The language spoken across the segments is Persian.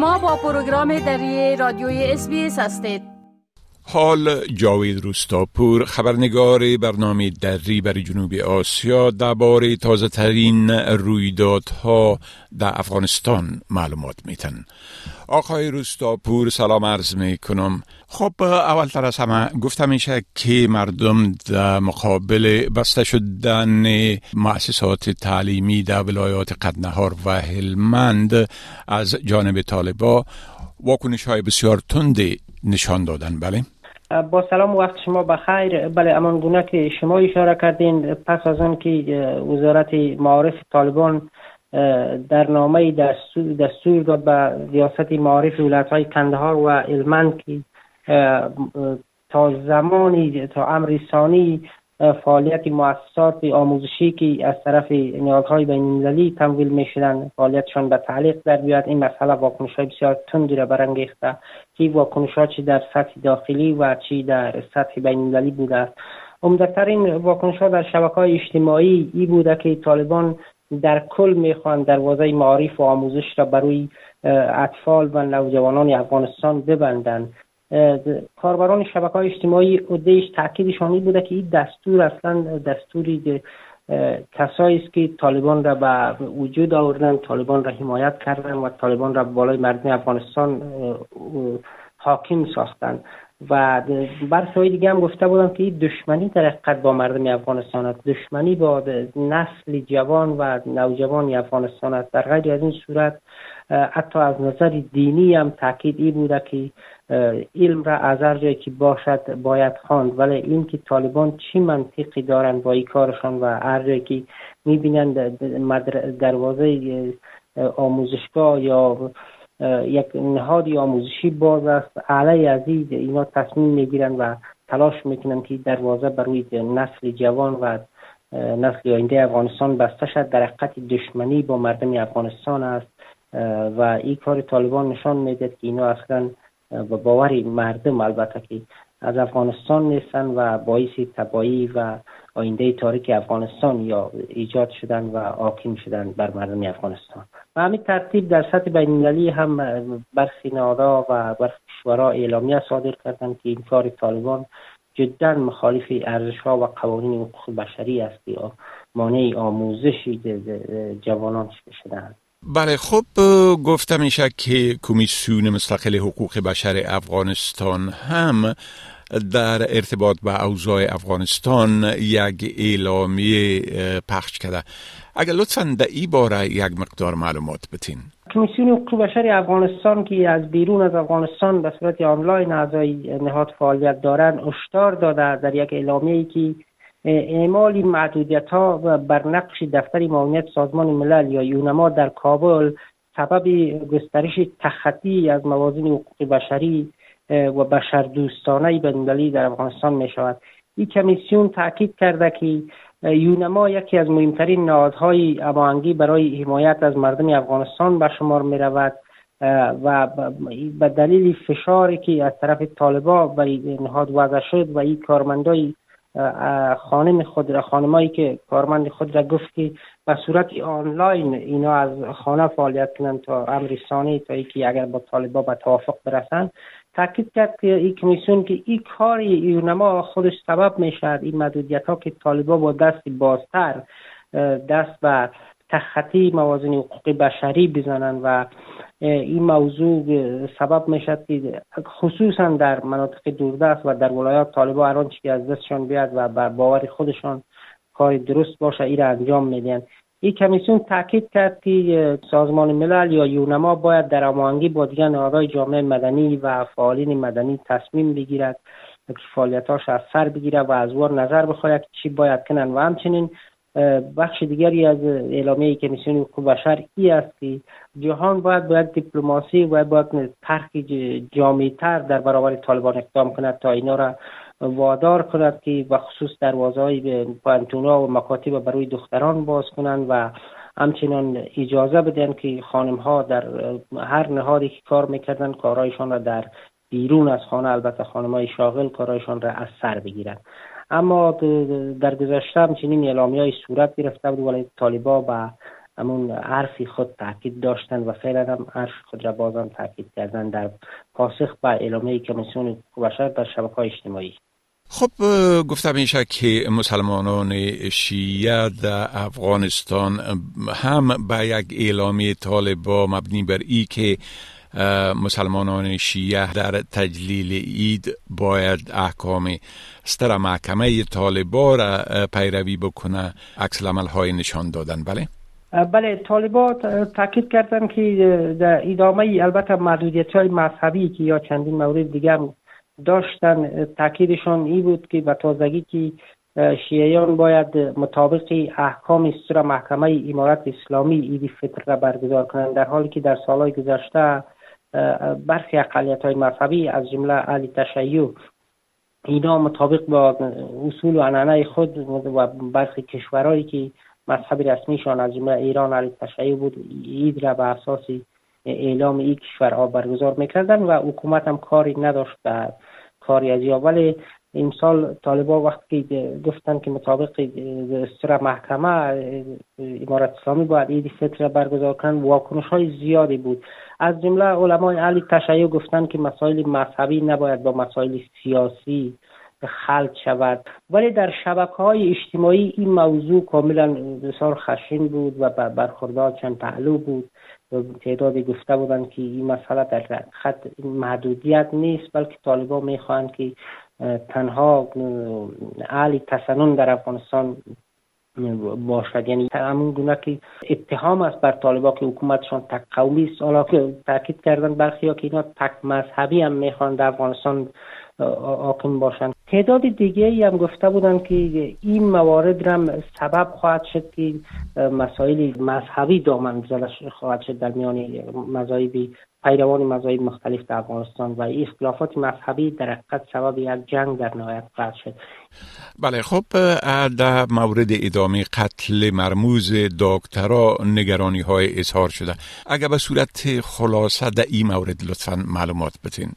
شما با پروگرام دری رادیوی اس هستید. حال جاوید روستاپور خبرنگار برنامه دری بر جنوب آسیا درباره تازه ترین رویدادها در افغانستان معلومات میتن آقای روستاپور سلام عرض می کنم خب اولتر از همه گفته میشه که مردم در مقابل بسته شدن مؤسسات تعلیمی در ولایات قدنهار و هلمند از جانب طالبا واکنش های بسیار تندی نشان دادن. بله؟ با سلام وقت شما بخیر. بله امان گونه که شما اشاره کردین پس از آن که وزارت معارف طالبان در نامه دستور, دستور داد به ریاست معارف ولایت های کندهار و المند که تا زمانی تا امر ثانی فعالیت مؤسسات آموزشی که از طرف نیازهای بین المللی تمویل می شدن فعالیتشان به تعلیق در بیاد. این مسئله واکنش های بسیار تندی را برانگیخته که واکنش ها چی در سطح داخلی و چی در سطح بین المللی بوده است. عمدترین واکنش ها در شبکه های اجتماعی ای بوده که طالبان در کل می‌خوان دروازه معارف و آموزش را بروی اطفال و نوجوانان افغانستان ببندند. کاربران شبکه های اجتماعی عدهش تاکیدشانی بوده که این دستور اصلا دستوری کسایی است که طالبان را به وجود آوردن طالبان را حمایت کردن و طالبان را بالای مردم افغانستان حاکم ساختن. و بر دیگه هم گفته بودم که این دشمنی در حقیقت با مردم افغانستان است. دشمنی با نسل جوان و نوجوان افغانستان است. در غیر از این صورت حتی از نظر دینی هم تاکید ای بوده که علم را از هر جایی که باشد باید خواند. ولی این که طالبان چی منطقی دارن با این کارشان و هر جایی که می‌بینند دروازه آموزشگاه یا یک نهادی آموزشی باز است. علیه از اینا تصمیم می‌گیرن و تلاش می‌کنن که دروازه بر روی نسل جوان و نسل آینده افغانستان بسته شد. در حقیقت دشمنی با مردم افغانستان است. و این کار طالبان نشان میده که اینا اصلا با باور مردم البته که از افغانستان نیستن و باعث تبایی و آینده تاریک افغانستان یا ایجاد شدن و حاکم شدن بر مردم افغانستان. و همین ترتیب در سطح بین هم برخی نهادها و برخی کشورها اعلامیه صادر کردند که این کار طالبان جدا مخالف ارزش ها و قوانین حقوق بشری است یا مانع آموزش جوانان شدند بله خب گفته میشه که کمیسیون مستقل حقوق بشر افغانستان هم در ارتباط با اوضاع افغانستان یک اعلامیه پخش کرده. اگر لطفا در این باره یک مقدار معلومات بتین. کمیسیون حقوق بشر افغانستان که از بیرون از افغانستان به صورت آنلاین اعضای نهاد فعالیت دارند هشدار داده در یک اعلامیه که اعمال محدودیت ها بر نقش دفتر معاونیت سازمان ملل یا یونما در کابل سبب گسترش تخطی از موازین حقوق بشری و بشر دوستانه بندلی در افغانستان می شود این کمیسیون تاکید کرده که یونما یکی از مهمترین نهادهای امانگی برای حمایت از مردم افغانستان به شمار می رود و به دلیل فشاری که از طرف طالبا بر نهاد وضع شد و این کارمندای خانم خود را خانمایی که کارمند خود را گفت که به صورت آنلاین اینا از خانه فعالیت کنند تا امر تا اینکه اگر با طالبا به توافق برسند تاکید کرد که این کمیسیون که این کار یونما خودش سبب می شود این محدودیت ها که طالبا با دست بازتر دست به تخطی موازین حقوق بشری بزنند و این موضوع سبب می شود که خصوصا در مناطق دوردست و در ولایات طالبا هر چیزی از دستشان بیاد و بر باور خودشان کار درست باشه این را انجام میدن این کمیسیون تاکید کرد که سازمان ملل یا یونما باید در هماهنگی با دیگر نهادهای جامعه مدنی و فعالین مدنی تصمیم بگیرد که فعالیتاش از سر بگیرد و از وار نظر بخواهد چی باید کنن. و همچنین بخش دیگری از اعلامیه کمیسیون حقوق بشر ای است که جهان باید باید دیپلماسی و باید طرح جامعتر در برابر طالبان اقدام کند تا اینا را وادار کند که به خصوص دروازه های پانتونا و مکاتب برای دختران باز کنند و همچنان اجازه بدن که خانم ها در هر نهادی که کار می‌کردن کارهایشان را در بیرون از خانه البته خانم های شاغل کارهایشان را از سر بگیرند. اما در گذشته همچنین اعلامی های صورت گرفته بود ولی طالبا به همون عرفی خود تاکید داشتن و فعلا هم عرف خود را بازم تاکید کردن در پاسخ به اعلامیه کمیسیون بشر در شبکه اجتماعی خب گفتم میشه که مسلمانان شیعه در افغانستان هم به یک اعلامی طالبا مبنی بر ای که مسلمانان شیعه در تجلیل اید باید احکام ستر محکمه طالبا را پیروی بکنه عکس های نشان دادن بله؟ بله طالبا تاکید کردن که در ادامه البته محدودیت های مذهبی که یا چندین مورد دیگه هم داشتن تاکیدشان ای بود که به تازگی که شیعیان باید مطابق احکام سر محکمه امارت اسلامی ایدی فطر را برگزار کنند در حالی که در سالهای گذشته برخی اقلیت های مذهبی از جمله اهل تشیع اینا مطابق با اصول و عنعنه خود و برخی کشورهایی که مذهب رسمیشان از جمله ایران علی تشیع بود اید را به اساس اعلام این کشورها برگزار می‌کردن و حکومت هم کاری نداشت به کاری از یا ولی امسال طالبا وقتی گفتن که مطابق دستور محکمه امارت اسلامی باید عید فطر برگزار کنند واکنش های زیادی بود. از جمله علمای اهل تشیع گفتن که مسائل مذهبی نباید با مسائل سیاسی خلط شود. ولی در شبکه های اجتماعی این موضوع کاملا بسیار خشین بود و برخوردار چند پهلو بود. تعدادی گفته بودند که این مسئله در خط محدودیت نیست بلکه طالبان می‌خواهند که تنها اهل تسنن در افغانستان باشد. یعنی همون گونه که اتهام است بر طالبا که حکومتشان تک قومی است. حالا که تاکید کردن برخی ها که اینا تک مذهبی هم می‌خوان در افغانستان حاکم باشند. تعداد دیگه ای هم گفته بودن که این موارد هم سبب خواهد شد که مسائل مذهبی دامن زده خواهد شد در میان مذاهبی پیروان مذاهب مختلف در افغانستان و اختلافات مذهبی در حقیقت سبب یک جنگ در نهایت خواهد شد. بله خب در مورد ادامه قتل مرموز دکترا نگرانی های اظهار شده. اگر به صورت خلاصه در این مورد لطفا معلومات بتین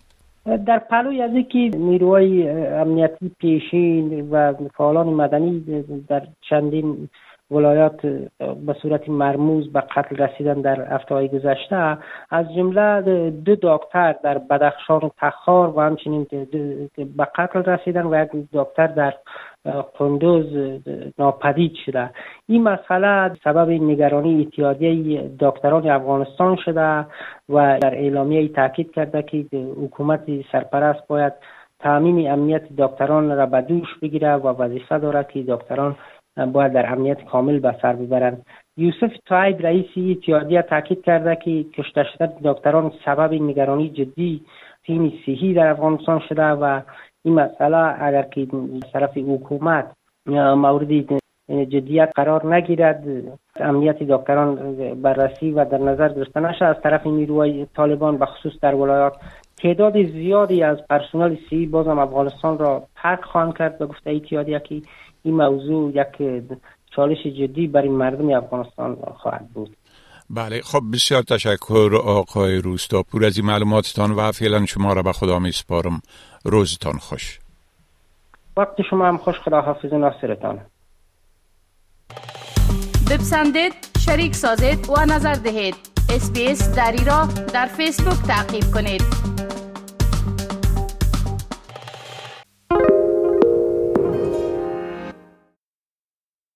در پلوی از اینکه نیروهای امنیتی پیشین و فعالان مدنی در چندین ولایات به صورت مرموز به قتل رسیدن در هفته گذشته. از جمله دو دکتر در بدخشان و تخار و همچنین به قتل رسیدن و یک دکتر در قندوز ناپدید شده. این مسئله سبب نگرانی اتحادیه دکتران افغانستان شده و در اعلامیه تاکید کرده که حکومت سرپرست باید تامین امنیت دکتران را به دوش بگیره و وظیفه دارد که دکتران باید در امنیت کامل به سر ببرند. یوسف طایب رئیس اتحادیه تاکید کرده که کشته شدن دکتران سبب نگرانی جدی تیم صحی در افغانستان شده و این مسئله اگر که طرف حکومت مورد جدیت قرار نگیرد. امنیت دکتران بررسی و در نظر گرفته نشه از طرف نیروهای طالبان به خصوص در ولایات تعداد زیادی از پرسنل سی بازم افغانستان را ترک خواهند کرد به گفته اتحادیه که این موضوع یک چالش جدی برای مردم افغانستان خواهد بود. بله خب بسیار تشکر آقای روستاپور از این معلوماتتان و فعلا شما را به خدا می سپارم روزتان خوش. وقت شما هم خوش خدا حافظ ناصرتان. بپسندید شریک سازید و نظر دهید. اسپیس دری را در فیسبوک تعقیب کنید.